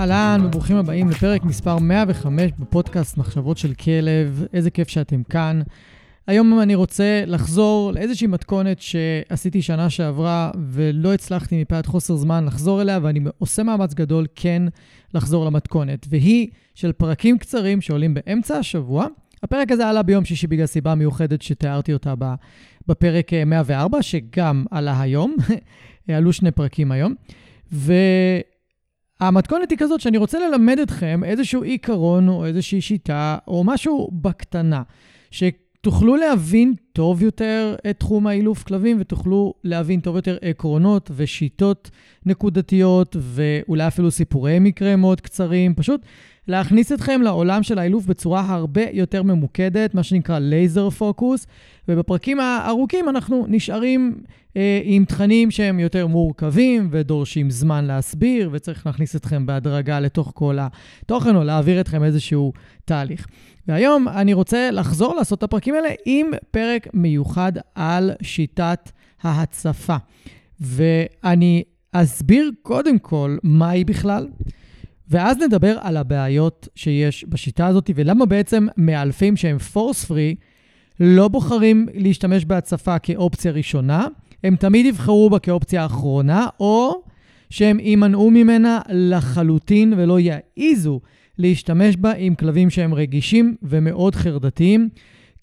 אהלן וברוכים הבאים לפרק מספר 105 בפודקאסט מחשבות של כלב. איזה כיף שאתם כאן. היום אני רוצה לחזור לאיזושהי מתכונת שעשיתי שנה שעברה ולא הצלחתי מפאת חוסר זמן לחזור אליה, ואני עושה מאמץ גדול כן לחזור למתכונת, והיא של פרקים קצרים שעולים באמצע השבוע. הפרק הזה עלה ביום שישי בגלל סיבה מיוחדת שתיארתי אותה בפרק 104, שגם עלה היום. עלו שני פרקים היום. המתכונת היא כזאת שאני רוצה ללמד אתכם איזשהו עיקרון או איזושהי שיטה או משהו בקטנה, שתוכלו להבין טוב יותר את תחום האילוף כלבים ותוכלו להבין טוב יותר עקרונות ושיטות נקודתיות ואולי אפילו סיפורי מקרה מאוד קצרים, פשוט להכניס אתכם לעולם של האילוף בצורה הרבה יותר ממוקדת, מה שנקרא לייזר פוקוס, ובפרקים הארוכים אנחנו נשארים אה, עם תכנים שהם יותר מורכבים ודורשים זמן להסביר, וצריך להכניס אתכם בהדרגה לתוך כל התוכן או להעביר אתכם איזשהו תהליך. והיום אני רוצה לחזור לעשות את הפרקים האלה עם פרק מיוחד על שיטת ההצפה. ואני אסביר קודם כל מה היא בכלל. ואז נדבר על הבעיות שיש בשיטה הזאת, ולמה בעצם מאלפים שהם פורס פרי לא בוחרים להשתמש בהצפה כאופציה ראשונה, הם תמיד יבחרו בה כאופציה אחרונה, או שהם יימנעו ממנה לחלוטין ולא יעיזו להשתמש בה עם כלבים שהם רגישים ומאוד חרדתיים.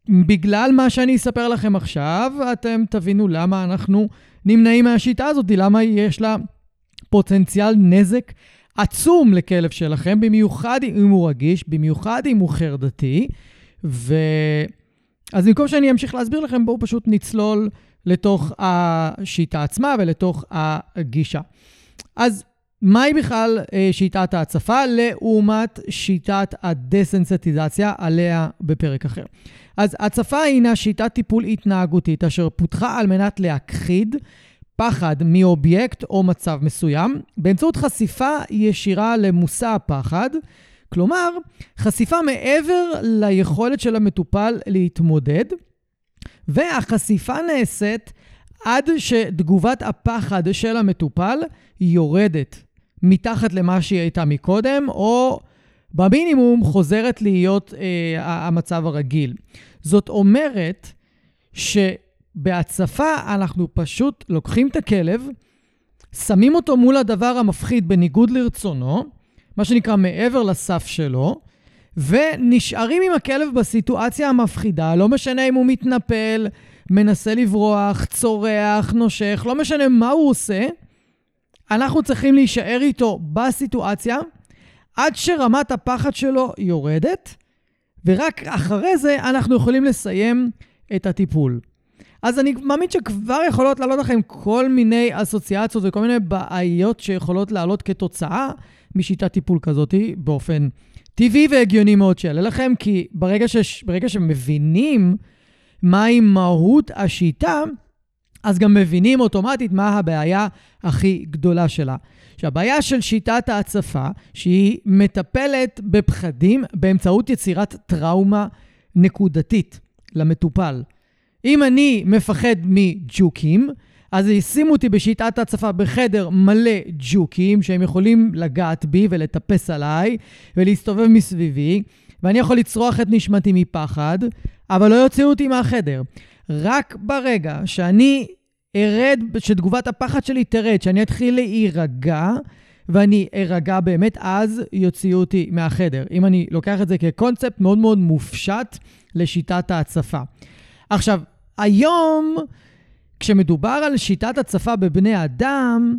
בגלל מה שאני אספר לכם עכשיו, אתם תבינו למה אנחנו נמנעים מהשיטה הזאת, למה יש לה פוטנציאל נזק עצום לכלב שלכם, במיוחד אם הוא רגיש, במיוחד אם הוא חרדתי. ו... אז במקום שאני אמשיך להסביר לכם, בואו פשוט נצלול לתוך השיטה עצמה ולתוך הגישה. אז מהי בכלל אה, שיטת ההצפה לעומת שיטת הדסנסיטיזציה עליה בפרק אחר? אז הצפה הינה שיטת טיפול התנהגותית אשר פותחה על מנת להכחיד פחד מאובייקט או מצב מסוים באמצעות חשיפה ישירה למושא הפחד, כלומר, חשיפה מעבר ליכולת של המטופל להתמודד, והחשיפה נעשית עד שתגובת הפחד של המטופל יורדת מתחת למה שהיא הייתה מקודם, או במינימום חוזרת להיות אה, המצב הרגיל. זאת אומרת ש... בהצפה אנחנו פשוט לוקחים את הכלב, שמים אותו מול הדבר המפחיד בניגוד לרצונו, מה שנקרא מעבר לסף שלו, ונשארים עם הכלב בסיטואציה המפחידה, לא משנה אם הוא מתנפל, מנסה לברוח, צורח, נושך, לא משנה מה הוא עושה, אנחנו צריכים להישאר איתו בסיטואציה עד שרמת הפחד שלו יורדת, ורק אחרי זה אנחנו יכולים לסיים את הטיפול. אז אני מאמין שכבר יכולות לעלות לכם כל מיני אסוציאציות וכל מיני בעיות שיכולות לעלות כתוצאה משיטת טיפול כזאת באופן טבעי והגיוני מאוד שיעלה לכם, כי ברגע, ש... ברגע שמבינים מהי מהות השיטה, אז גם מבינים אוטומטית מה הבעיה הכי גדולה שלה. שהבעיה של שיטת ההצפה, שהיא מטפלת בפחדים באמצעות יצירת טראומה נקודתית למטופל. אם אני מפחד מג'וקים, אז ישימו אותי בשיטת הצפה בחדר מלא ג'וקים שהם יכולים לגעת בי ולטפס עליי ולהסתובב מסביבי, ואני יכול לצרוח את נשמתי מפחד, אבל לא יוציאו אותי מהחדר. רק ברגע שאני ארד, שתגובת הפחד שלי תרד, שאני אתחיל להירגע, ואני ארגע באמת, אז יוציאו אותי מהחדר. אם אני לוקח את זה כקונספט מאוד מאוד מופשט לשיטת ההצפה. עכשיו, היום, כשמדובר על שיטת הצפה בבני אדם,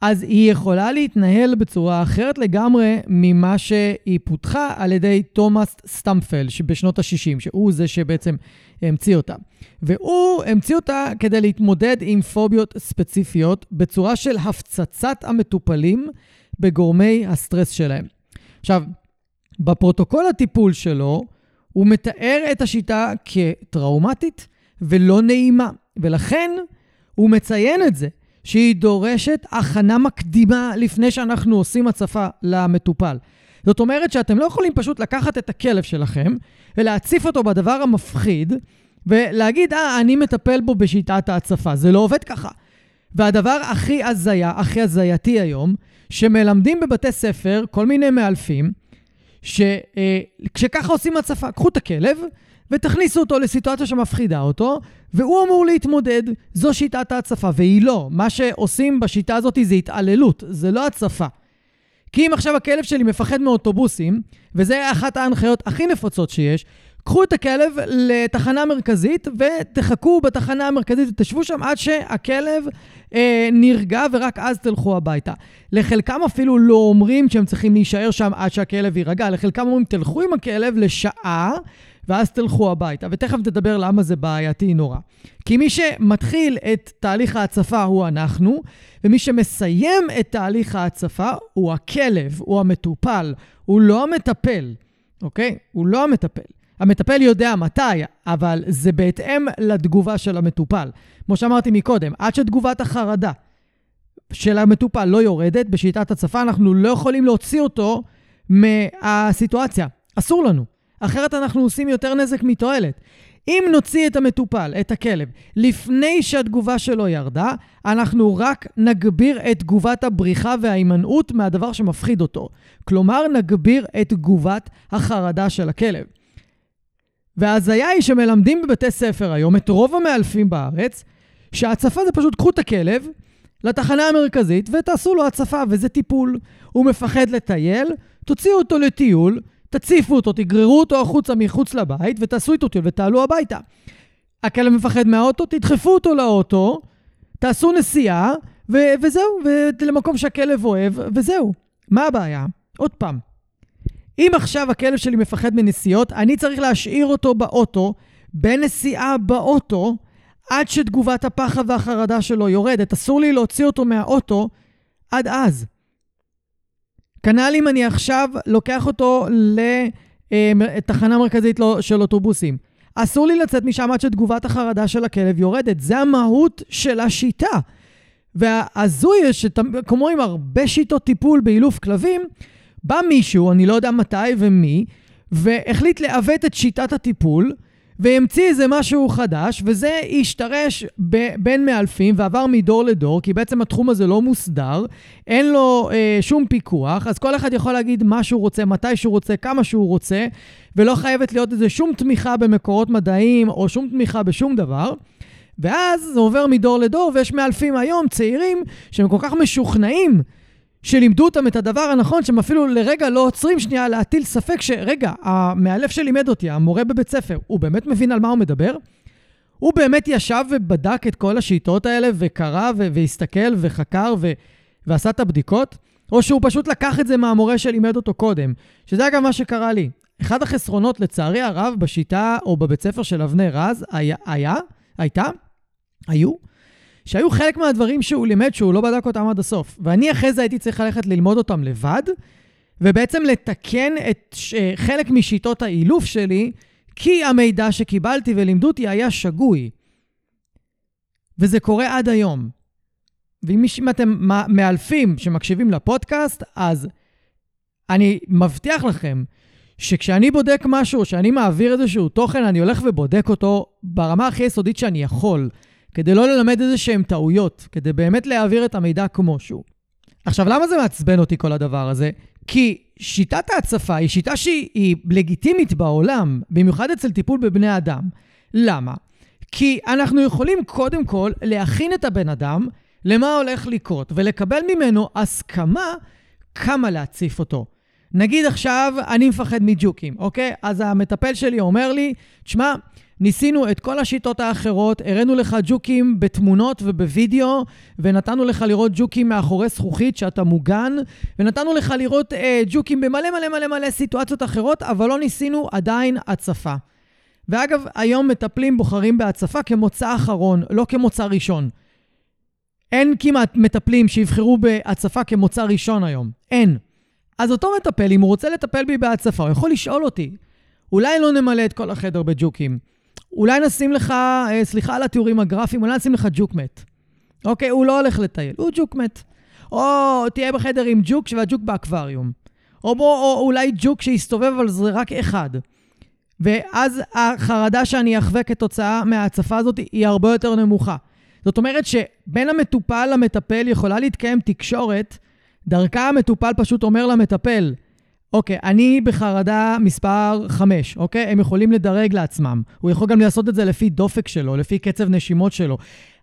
אז היא יכולה להתנהל בצורה אחרת לגמרי ממה שהיא פותחה על ידי תומאס סטמפל שבשנות ה-60, שהוא זה שבעצם המציא אותה. והוא המציא אותה כדי להתמודד עם פוביות ספציפיות בצורה של הפצצת המטופלים בגורמי הסטרס שלהם. עכשיו, בפרוטוקול הטיפול שלו, הוא מתאר את השיטה כטראומטית ולא נעימה, ולכן הוא מציין את זה. שהיא דורשת הכנה מקדימה לפני שאנחנו עושים הצפה למטופל. זאת אומרת שאתם לא יכולים פשוט לקחת את הכלב שלכם ולהציף אותו בדבר המפחיד ולהגיד, אה, אני מטפל בו בשיטת ההצפה. זה לא עובד ככה. והדבר הכי הזיה, הכי הזייתי היום, שמלמדים בבתי ספר כל מיני מאלפים, שכשככה אה, עושים הצפה, קחו את הכלב, ותכניסו אותו לסיטואציה שמפחידה אותו, והוא אמור להתמודד. זו שיטת ההצפה, והיא לא. מה שעושים בשיטה הזאת זה התעללות, זה לא הצפה. כי אם עכשיו הכלב שלי מפחד מאוטובוסים, וזה אחת ההנחיות הכי נפוצות שיש, קחו את הכלב לתחנה מרכזית ותחכו בתחנה המרכזית ותשבו שם עד שהכלב אה, נרגע ורק אז תלכו הביתה. לחלקם אפילו לא אומרים שהם צריכים להישאר שם עד שהכלב יירגע, לחלקם אומרים תלכו עם הכלב לשעה ואז תלכו הביתה. ותכף נדבר למה זה בעייתי נורא. כי מי שמתחיל את תהליך ההצפה הוא אנחנו, ומי שמסיים את תהליך ההצפה הוא הכלב, הוא המטופל, הוא לא המטפל, אוקיי? הוא לא המטפל. המטפל יודע מתי, אבל זה בהתאם לתגובה של המטופל. כמו שאמרתי מקודם, עד שתגובת החרדה של המטופל לא יורדת בשיטת הצפה, אנחנו לא יכולים להוציא אותו מהסיטואציה. אסור לנו. אחרת אנחנו עושים יותר נזק מתועלת. אם נוציא את המטופל, את הכלב, לפני שהתגובה שלו ירדה, אנחנו רק נגביר את תגובת הבריחה וההימנעות מהדבר שמפחיד אותו. כלומר, נגביר את תגובת החרדה של הכלב. וההזיה היא שמלמדים בבתי ספר היום את רוב המאלפים בארץ, שההצפה זה פשוט קחו את הכלב לתחנה המרכזית ותעשו לו הצפה, וזה טיפול. הוא מפחד לטייל, תוציאו אותו לטיול, תציפו אותו, תגררו אותו החוצה מחוץ לבית ותעשו איתו טיול ותעלו הביתה. הכלב מפחד מהאוטו, תדחפו אותו לאוטו, תעשו נסיעה, ו- וזהו, ולמקום שהכלב אוהב, וזהו. מה הבעיה? עוד פעם, אם עכשיו הכלב שלי מפחד מנסיעות, אני צריך להשאיר אותו באוטו, בנסיעה באוטו, עד שתגובת הפחד והחרדה שלו יורדת. אסור לי להוציא אותו מהאוטו עד אז. כנ"ל אם אני עכשיו לוקח אותו לתחנה מרכזית של אוטובוסים. אסור לי לצאת משם עד שתגובת החרדה של הכלב יורדת. זה המהות של השיטה. וההזוי, שכמו עם הרבה שיטות טיפול באילוף כלבים, בא מישהו, אני לא יודע מתי ומי, והחליט לעוות את שיטת הטיפול, והמציא איזה משהו חדש, וזה השתרש ב- בין מאלפים ועבר מדור לדור, כי בעצם התחום הזה לא מוסדר, אין לו אה, שום פיקוח, אז כל אחד יכול להגיד מה שהוא רוצה, מתי שהוא רוצה, כמה שהוא רוצה, ולא חייבת להיות איזה שום תמיכה במקורות מדעיים או שום תמיכה בשום דבר. ואז זה עובר מדור לדור, ויש מאלפים היום, צעירים, שהם כל כך משוכנעים שלימדו אותם את הדבר הנכון, שהם אפילו לרגע לא עוצרים שנייה להטיל ספק שרגע, המאלף שלימד אותי, המורה בבית ספר, הוא באמת מבין על מה הוא מדבר? הוא באמת ישב ובדק את כל השיטות האלה וקרא ו- והסתכל וחקר ו- ועשה את הבדיקות? או שהוא פשוט לקח את זה מהמורה שלימד אותו קודם, שזה אגב מה שקרה לי. אחד החסרונות, לצערי הרב, בשיטה או בבית ספר של אבני רז, היה, היה, הייתה, היו, שהיו חלק מהדברים שהוא לימד שהוא לא בדק אותם עד הסוף. ואני אחרי זה הייתי צריך ללכת ללמוד אותם לבד, ובעצם לתקן את ש... חלק משיטות האילוף שלי, כי המידע שקיבלתי ולימדו אותי היה שגוי. וזה קורה עד היום. ואם אתם מאלפים שמקשיבים לפודקאסט, אז אני מבטיח לכם שכשאני בודק משהו, כשאני מעביר איזשהו תוכן, אני הולך ובודק אותו ברמה הכי יסודית שאני יכול. כדי לא ללמד איזה שהם טעויות, כדי באמת להעביר את המידע כמו שהוא. עכשיו, למה זה מעצבן אותי כל הדבר הזה? כי שיטת ההצפה היא שיטה שהיא לגיטימית בעולם, במיוחד אצל טיפול בבני אדם. למה? כי אנחנו יכולים קודם כל להכין את הבן אדם למה הולך לקרות, ולקבל ממנו הסכמה כמה להציף אותו. נגיד עכשיו אני מפחד מג'וקים, אוקיי? אז המטפל שלי אומר לי, תשמע, ניסינו את כל השיטות האחרות, הראינו לך ג'וקים בתמונות ובווידאו, ונתנו לך לראות ג'וקים מאחורי זכוכית שאתה מוגן, ונתנו לך לראות אה, ג'וקים במלא מלא מלא מלא סיטואציות אחרות, אבל לא ניסינו עדיין הצפה. ואגב, היום מטפלים בוחרים בהצפה כמוצא אחרון, לא כמוצא ראשון. אין כמעט מטפלים שיבחרו בהצפה כמוצא ראשון היום. אין. אז אותו מטפל, אם הוא רוצה לטפל בי בהצפה, הוא יכול לשאול אותי, אולי לא נמלא את כל החדר בג'וקים. אולי נשים לך, אה, סליחה על התיאורים הגרפיים, אולי נשים לך ג'וק מת. אוקיי, הוא לא הולך לטייל, הוא ג'וק מת. או תהיה בחדר עם ג'וק והג'וק באקווריום. או, בוא, או אולי ג'וק שיסתובב, אבל זה רק אחד. ואז החרדה שאני אחווה כתוצאה מההצפה הזאת היא הרבה יותר נמוכה. זאת אומרת שבין המטופל למטפל יכולה להתקיים תקשורת, דרכה המטופל פשוט אומר למטפל, אוקיי, אני בחרדה מספר 5, אוקיי? הם יכולים לדרג לעצמם. הוא יכול גם לעשות את זה לפי דופק שלו, לפי קצב נשימות שלו.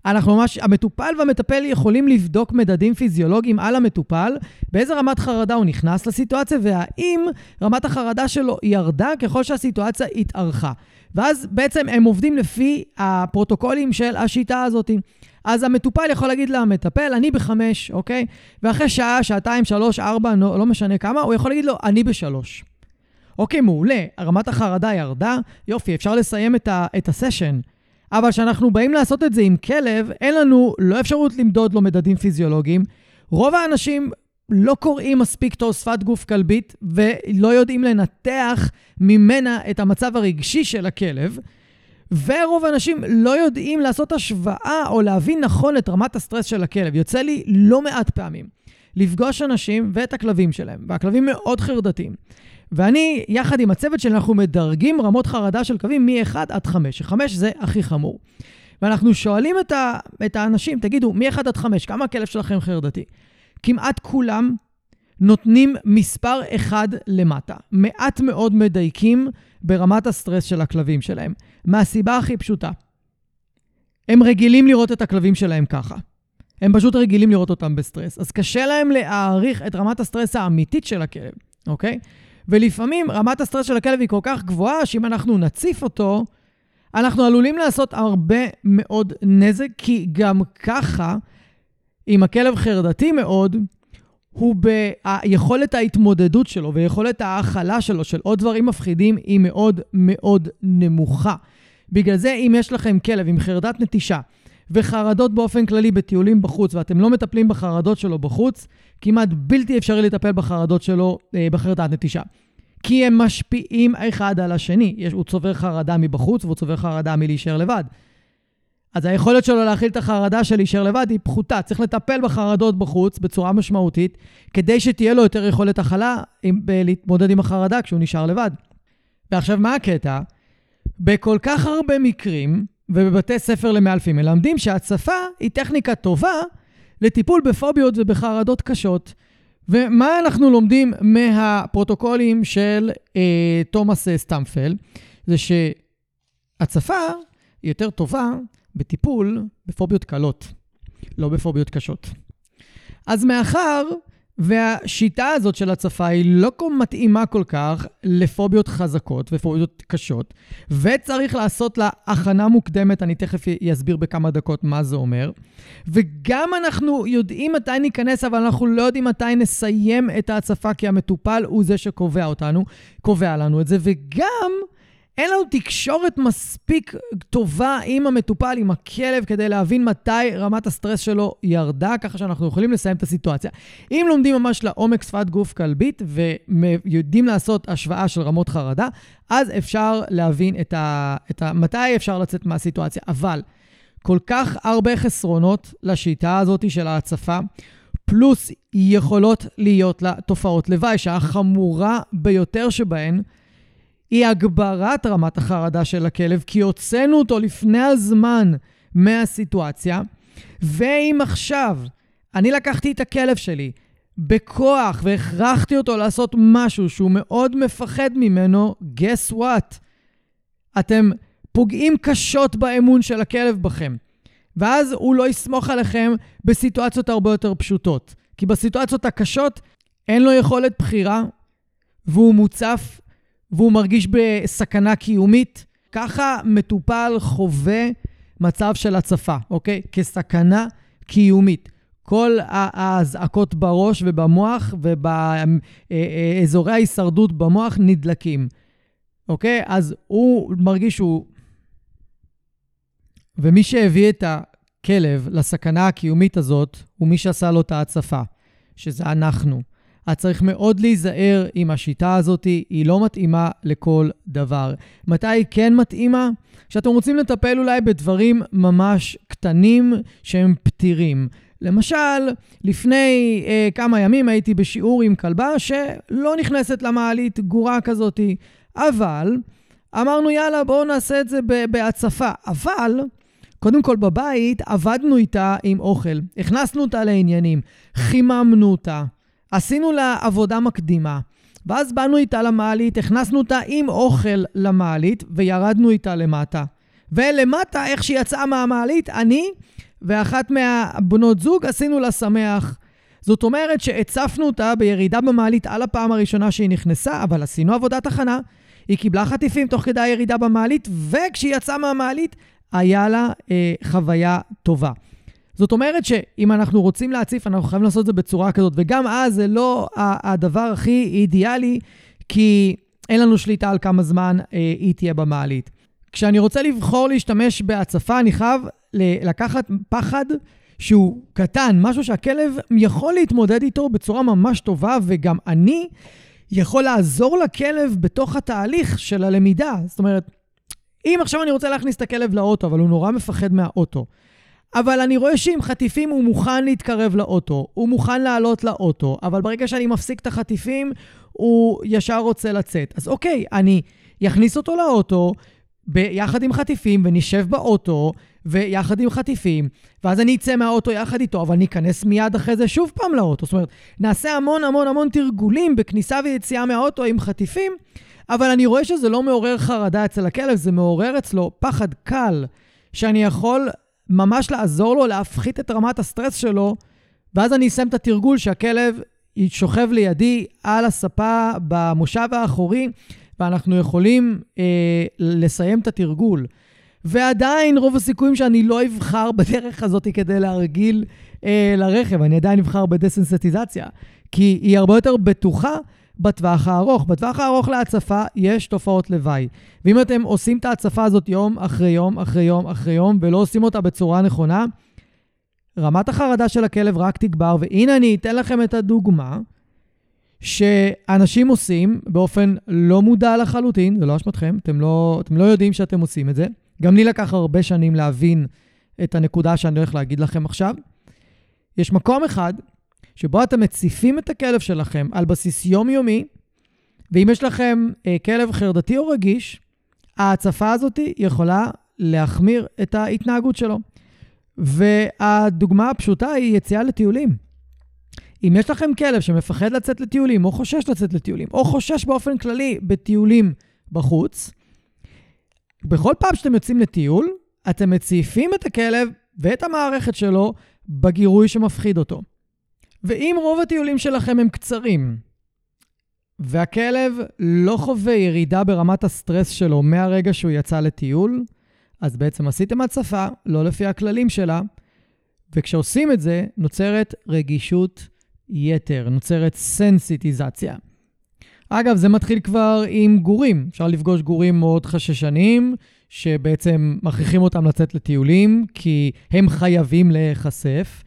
אנחנו ממש, המטופל והמטפל יכולים לבדוק מדדים פיזיולוגיים על המטופל, באיזה רמת חרדה הוא נכנס לסיטואציה, והאם רמת החרדה שלו ירדה ככל שהסיטואציה התארכה. ואז בעצם הם עובדים לפי הפרוטוקולים של השיטה הזאת. אז המטופל יכול להגיד למטפל, אני בחמש, אוקיי? ואחרי שעה, שעתיים, שלוש, ארבע, לא, משנה כמה, הוא יכול להגיד לו, אני בשלוש. אוקיי, מעולה, רמת החרדה ירדה, יופי, אפשר לסיים את, ה, את הסשן. אבל כשאנחנו באים לעשות את זה עם כלב, אין לנו לא אפשרות למדוד לו מדדים פיזיולוגיים. רוב האנשים לא קוראים מספיק טוב שפת גוף כלבית ולא יודעים לנתח ממנה את המצב הרגשי של הכלב. ורוב האנשים לא יודעים לעשות השוואה או להבין נכון את רמת הסטרס של הכלב. יוצא לי לא מעט פעמים לפגוש אנשים ואת הכלבים שלהם, והכלבים מאוד חרדתיים. ואני, יחד עם הצוות שלי, אנחנו מדרגים רמות חרדה של כלבים מ-1 עד 5, ש-5 זה הכי חמור. ואנחנו שואלים את, ה- את האנשים, תגידו, מ-1 עד 5, כמה הכלב שלכם חרדתי? כמעט כולם נותנים מספר אחד למטה. מעט מאוד מדייקים ברמת הסטרס של הכלבים שלהם. מהסיבה הכי פשוטה. הם רגילים לראות את הכלבים שלהם ככה. הם פשוט רגילים לראות אותם בסטרס. אז קשה להם להעריך את רמת הסטרס האמיתית של הכלב, אוקיי? ולפעמים רמת הסטרס של הכלב היא כל כך גבוהה, שאם אנחנו נציף אותו, אנחנו עלולים לעשות הרבה מאוד נזק, כי גם ככה, אם הכלב חרדתי מאוד, הוא ביכולת ההתמודדות שלו ויכולת ההכלה שלו של עוד דברים מפחידים היא מאוד מאוד נמוכה. בגלל זה, אם יש לכם כלב עם חרדת נטישה וחרדות באופן כללי בטיולים בחוץ, ואתם לא מטפלים בחרדות שלו בחוץ, כמעט בלתי אפשרי לטפל בחרדות שלו אה, בחרדת נטישה. כי הם משפיעים אחד על השני. יש, הוא צובר חרדה מבחוץ והוא צובר חרדה מלהישאר לבד. אז היכולת שלו להכיל את החרדה של להישאר לבד היא פחותה. צריך לטפל בחרדות בחוץ בצורה משמעותית, כדי שתהיה לו יותר יכולת הכלה להתמודד עם החרדה כשהוא נשאר לבד. ועכשיו, מה הקטע? בכל כך הרבה מקרים, ובבתי ספר למאלפים, מלמדים שהצפה היא טכניקה טובה לטיפול בפוביות ובחרדות קשות. ומה אנחנו לומדים מהפרוטוקולים של אה, תומאס סטמפל? זה שהצפה היא יותר טובה בטיפול בפוביות קלות, לא בפוביות קשות. אז מאחר והשיטה הזאת של הצפה היא לא מתאימה כל כך לפוביות חזקות ופוביות קשות, וצריך לעשות לה הכנה מוקדמת, אני תכף אסביר בכמה דקות מה זה אומר. וגם אנחנו יודעים מתי ניכנס, אבל אנחנו לא יודעים מתי נסיים את ההצפה, כי המטופל הוא זה שקובע אותנו, קובע לנו את זה, וגם... אין לנו תקשורת מספיק טובה עם המטופל, עם הכלב, כדי להבין מתי רמת הסטרס שלו ירדה, ככה שאנחנו יכולים לסיים את הסיטואציה. אם לומדים ממש לעומק שפת גוף כלבית ויודעים לעשות השוואה של רמות חרדה, אז אפשר להבין את ה, את ה, מתי אפשר לצאת מהסיטואציה. אבל כל כך הרבה חסרונות לשיטה הזאת של ההצפה, פלוס יכולות להיות לה תופעות לוואי, שהחמורה ביותר שבהן, היא הגברת רמת החרדה של הכלב, כי הוצאנו אותו לפני הזמן מהסיטואציה, ואם עכשיו אני לקחתי את הכלב שלי בכוח והכרחתי אותו לעשות משהו שהוא מאוד מפחד ממנו, guess what? אתם פוגעים קשות באמון של הכלב בכם. ואז הוא לא יסמוך עליכם בסיטואציות הרבה יותר פשוטות. כי בסיטואציות הקשות אין לו יכולת בחירה, והוא מוצף, והוא מרגיש בסכנה קיומית, ככה מטופל חווה מצב של הצפה, אוקיי? כסכנה קיומית. כל האזעקות בראש ובמוח ובאזורי ההישרדות במוח נדלקים, אוקיי? אז הוא מרגיש שהוא... ומי שהביא את הכלב לסכנה הקיומית הזאת, הוא מי שעשה לו את ההצפה, שזה אנחנו. אז צריך מאוד להיזהר עם השיטה הזאת, היא לא מתאימה לכל דבר. מתי היא כן מתאימה? כשאתם רוצים לטפל אולי בדברים ממש קטנים שהם פתירים. למשל, לפני אה, כמה ימים הייתי בשיעור עם כלבה שלא נכנסת למעלית, גורה כזאת, אבל אמרנו, יאללה, בואו נעשה את זה בהצפה. אבל, קודם כל בבית עבדנו איתה עם אוכל, הכנסנו אותה לעניינים, חיממנו אותה, עשינו לה עבודה מקדימה. ואז באנו איתה למעלית, הכנסנו אותה עם אוכל למעלית וירדנו איתה למטה. ולמטה, איך שהיא יצאה מהמעלית, אני ואחת מהבנות זוג עשינו לה שמח. זאת אומרת שהצפנו אותה בירידה במעלית על הפעם הראשונה שהיא נכנסה, אבל עשינו עבודת הכנה. היא קיבלה חטיפים תוך כדי הירידה במעלית, וכשהיא יצאה מהמעלית, היה לה אה, חוויה טובה. זאת אומרת שאם אנחנו רוצים להציף, אנחנו חייבים לעשות את זה בצורה כזאת, וגם אז זה לא הדבר הכי אידיאלי, כי אין לנו שליטה על כמה זמן אה, היא תהיה במעלית. כשאני רוצה לבחור להשתמש בהצפה, אני חייב לקחת פחד שהוא קטן, משהו שהכלב יכול להתמודד איתו בצורה ממש טובה, וגם אני יכול לעזור לכלב בתוך התהליך של הלמידה. זאת אומרת, אם עכשיו אני רוצה להכניס את הכלב לאוטו, אבל הוא נורא מפחד מהאוטו, אבל אני רואה שעם חטיפים הוא מוכן להתקרב לאוטו, הוא מוכן לעלות לאוטו, אבל ברגע שאני מפסיק את החטיפים, הוא ישר רוצה לצאת. אז אוקיי, אני אכניס אותו לאוטו, ביחד עם חטיפים, ונשב באוטו, ויחד עם חטיפים, ואז אני אצא מהאוטו יחד איתו, אבל אני אכנס מיד אחרי זה שוב פעם לאוטו. זאת אומרת, נעשה המון המון המון תרגולים בכניסה ויציאה מהאוטו עם חטיפים, אבל אני רואה שזה לא מעורר חרדה אצל הכלב, זה מעורר אצלו פחד קל, שאני יכול ממש לעזור לו להפחית את רמת הסטרס שלו, ואז אני אסיים את התרגול שהכלב שוכב לידי על הספה במושב האחורי, ואנחנו יכולים אה, לסיים את התרגול. ועדיין רוב הסיכויים שאני לא אבחר בדרך הזאת כדי להרגיל אה, לרכב, אני עדיין אבחר בדסנסיטיזציה, כי היא הרבה יותר בטוחה בטווח הארוך. בטווח הארוך להצפה יש תופעות לוואי. ואם אתם עושים את ההצפה הזאת יום אחרי יום אחרי יום אחרי יום ולא עושים אותה בצורה נכונה, רמת החרדה של הכלב רק תגבר, והנה אני אתן לכם את הדוגמה שאנשים עושים באופן לא מודע לחלוטין, זה לא אשמתכם, אתם לא, אתם לא יודעים שאתם עושים את זה. גם לי לקח הרבה שנים להבין את הנקודה שאני הולך להגיד לכם עכשיו. יש מקום אחד שבו אתם מציפים את הכלב שלכם על בסיס יומיומי, ואם יש לכם אה, כלב חרדתי או רגיש, ההצפה הזאת יכולה להחמיר את ההתנהגות שלו. והדוגמה הפשוטה היא יציאה לטיולים. אם יש לכם כלב שמפחד לצאת לטיולים, או חושש לצאת לטיולים, או חושש באופן כללי בטיולים בחוץ, בכל פעם שאתם יוצאים לטיול, אתם מציפים את הכלב ואת המערכת שלו בגירוי שמפחיד אותו. ואם רוב הטיולים שלכם הם קצרים, והכלב לא חווה ירידה ברמת הסטרס שלו מהרגע שהוא יצא לטיול, אז בעצם עשיתם הצפה לא לפי הכללים שלה, וכשעושים את זה, נוצרת רגישות יתר, נוצרת סנסיטיזציה. אגב, זה מתחיל כבר עם גורים. אפשר לפגוש גורים מאוד חששניים, שבעצם מכריחים אותם לצאת לטיולים, כי הם חייבים להיחשף,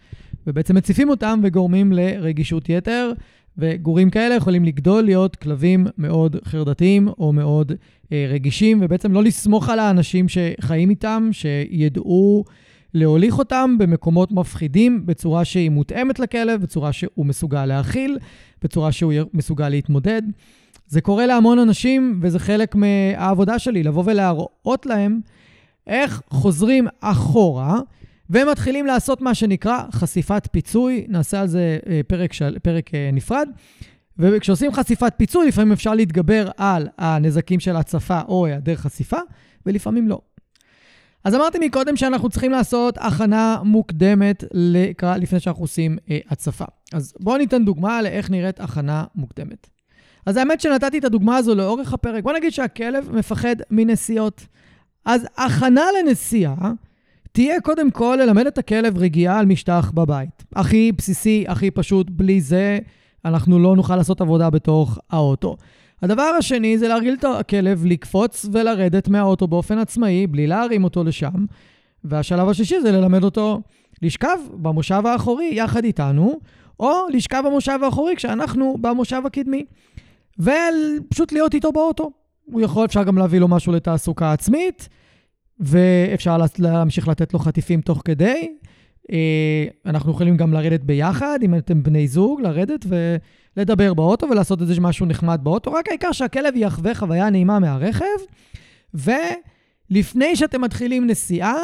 ובעצם מציפים אותם וגורמים לרגישות יתר, וגורים כאלה יכולים לגדול להיות כלבים מאוד חרדתיים או מאוד אה, רגישים, ובעצם לא לסמוך על האנשים שחיים איתם, שידעו להוליך אותם במקומות מפחידים בצורה שהיא מותאמת לכלב, בצורה שהוא מסוגל להכיל, בצורה שהוא מסוגל להתמודד. זה קורה להמון אנשים, וזה חלק מהעבודה שלי, לבוא ולהראות להם איך חוזרים אחורה, ומתחילים לעשות מה שנקרא חשיפת פיצוי. נעשה על זה אה, פרק, של, פרק אה, נפרד. וכשעושים חשיפת פיצוי, לפעמים אפשר להתגבר על הנזקים של הצפה או היעדר חשיפה, ולפעמים לא. אז אמרתי מקודם שאנחנו צריכים לעשות הכנה מוקדמת לקראת, לפני שאנחנו עושים אה, הצפה. אז בואו ניתן דוגמה לאיך נראית הכנה מוקדמת. אז האמת שנתתי את הדוגמה הזו לאורך הפרק. בוא נגיד שהכלב מפחד מנסיעות. אז הכנה לנסיעה תהיה קודם כל ללמד את הכלב רגיעה על משטח בבית. הכי בסיסי, הכי פשוט, בלי זה אנחנו לא נוכל לעשות עבודה בתוך האוטו. הדבר השני זה להרגיל את הכלב לקפוץ ולרדת מהאוטו באופן עצמאי, בלי להרים אותו לשם. והשלב השלישי זה ללמד אותו לשכב במושב האחורי יחד איתנו, או לשכב במושב האחורי כשאנחנו במושב הקדמי. ופשוט להיות איתו באוטו. הוא יכול, אפשר גם להביא לו משהו לתעסוקה עצמית, ואפשר להמשיך לתת לו חטיפים תוך כדי. אה, אנחנו יכולים גם לרדת ביחד, אם אתם בני זוג, לרדת ולדבר באוטו ולעשות איזה משהו נחמד באוטו, רק העיקר שהכלב יחווה חוויה נעימה מהרכב, ולפני שאתם מתחילים נסיעה,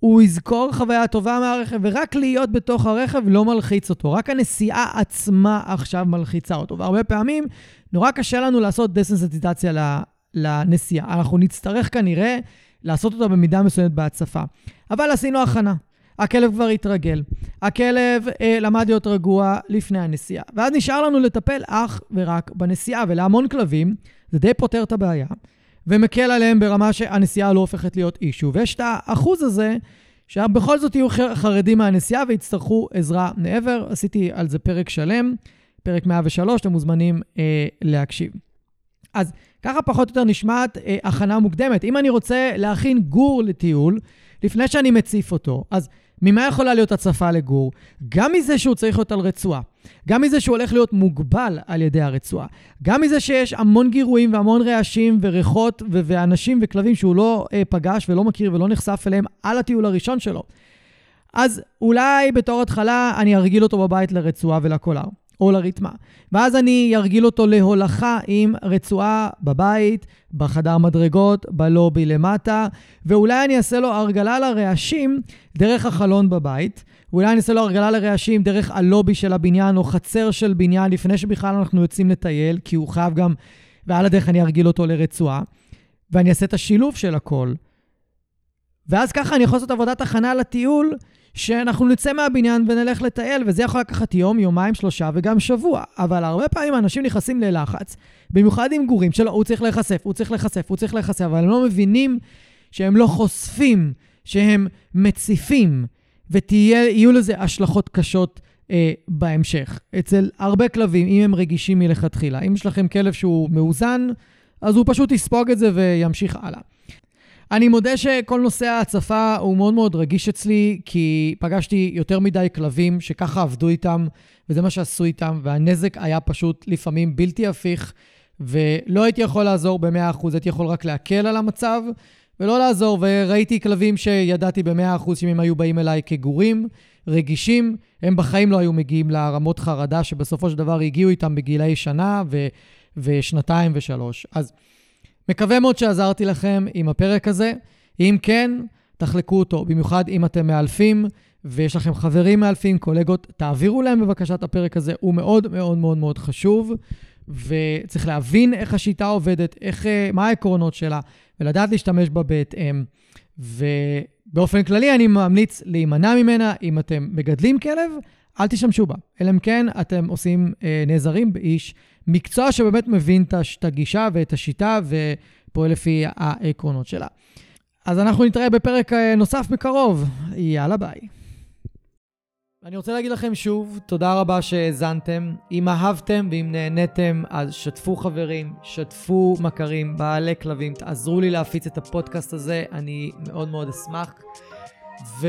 הוא יזכור חוויה טובה מהרכב, ורק להיות בתוך הרכב לא מלחיץ אותו. רק הנסיעה עצמה עכשיו מלחיצה אותו. והרבה פעמים נורא קשה לנו לעשות דסנסיטיזציה לנסיעה. אנחנו נצטרך כנראה לעשות אותה במידה מסוימת בהצפה. אבל עשינו הכנה. הכלב כבר התרגל. הכלב אה, למד להיות רגוע לפני הנסיעה. ואז נשאר לנו לטפל אך ורק בנסיעה, ולהמון כלבים זה די פותר את הבעיה. ומקל עליהם ברמה שהנסיעה לא הופכת להיות אישו. ויש את האחוז הזה, שבכל זאת יהיו חרדים מהנסיעה ויצטרכו עזרה מעבר. עשיתי על זה פרק שלם, פרק 103, אתם מוזמנים אה, להקשיב. אז ככה פחות או יותר נשמעת אה, הכנה מוקדמת. אם אני רוצה להכין גור לטיול, לפני שאני מציף אותו, אז ממה יכולה להיות הצפה לגור? גם מזה שהוא צריך להיות על רצועה, גם מזה שהוא הולך להיות מוגבל על ידי הרצועה, גם מזה שיש המון גירויים והמון רעשים וריחות ו- ואנשים וכלבים שהוא לא אה, פגש ולא מכיר ולא נחשף אליהם על הטיול הראשון שלו. אז אולי בתור התחלה אני ארגיל אותו בבית לרצועה ולקולר. או לריתמה. ואז אני ארגיל אותו להולכה עם רצועה בבית, בחדר מדרגות, בלובי למטה, ואולי אני אעשה לו הרגלה לרעשים דרך החלון בבית. ואולי אני אעשה לו הרגלה לרעשים דרך הלובי של הבניין או חצר של בניין לפני שבכלל אנחנו יוצאים לטייל, כי הוא חייב גם, ועל הדרך אני ארגיל אותו לרצועה. ואני אעשה את השילוב של הכל. ואז ככה אני יכול לעשות עבודת הכנה לטיול שאנחנו נצא מהבניין ונלך לטייל, וזה יכול לקחת יום, יומיים, שלושה וגם שבוע. אבל הרבה פעמים אנשים נכנסים ללחץ, במיוחד עם גורים שלו, הוא צריך להיחשף, הוא צריך להיחשף, הוא צריך להיחשף, אבל הם לא מבינים שהם לא חושפים, שהם מציפים, ויהיו לזה השלכות קשות אה, בהמשך. אצל הרבה כלבים, אם הם רגישים מלכתחילה, אם יש לכם כלב שהוא מאוזן, אז הוא פשוט יספוג את זה וימשיך הלאה. אני מודה שכל נושא ההצפה הוא מאוד מאוד רגיש אצלי, כי פגשתי יותר מדי כלבים שככה עבדו איתם, וזה מה שעשו איתם, והנזק היה פשוט לפעמים בלתי הפיך, ולא הייתי יכול לעזור ב-100%, הייתי יכול רק להקל על המצב, ולא לעזור. וראיתי כלבים שידעתי ב-100% שאם הם היו באים אליי כגורים, רגישים, הם בחיים לא היו מגיעים לרמות חרדה שבסופו של דבר הגיעו איתם בגילאי שנה ו- ושנתיים ושלוש. אז מקווה מאוד שעזרתי לכם עם הפרק הזה. אם כן, תחלקו אותו, במיוחד אם אתם מאלפים ויש לכם חברים מאלפים, קולגות, תעבירו להם בבקשה את הפרק הזה, הוא מאוד מאוד מאוד מאוד חשוב, וצריך להבין איך השיטה עובדת, איך, אה, מה העקרונות שלה, ולדעת להשתמש בה בהתאם. ובאופן כללי אני ממליץ להימנע ממנה אם אתם מגדלים כלב, אל תשתמשו בה, אלא אם כן אתם עושים, אה, נעזרים באיש מקצוע שבאמת מבין את הגישה ואת השיטה ופועל לפי העקרונות שלה. אז אנחנו נתראה בפרק אה, נוסף בקרוב. יאללה ביי. אני רוצה להגיד לכם שוב, תודה רבה שהאזנתם. אם אהבתם ואם נהניתם, אז שתפו חברים, שתפו מכרים, בעלי כלבים, תעזרו לי להפיץ את הפודקאסט הזה, אני מאוד מאוד אשמח. ו...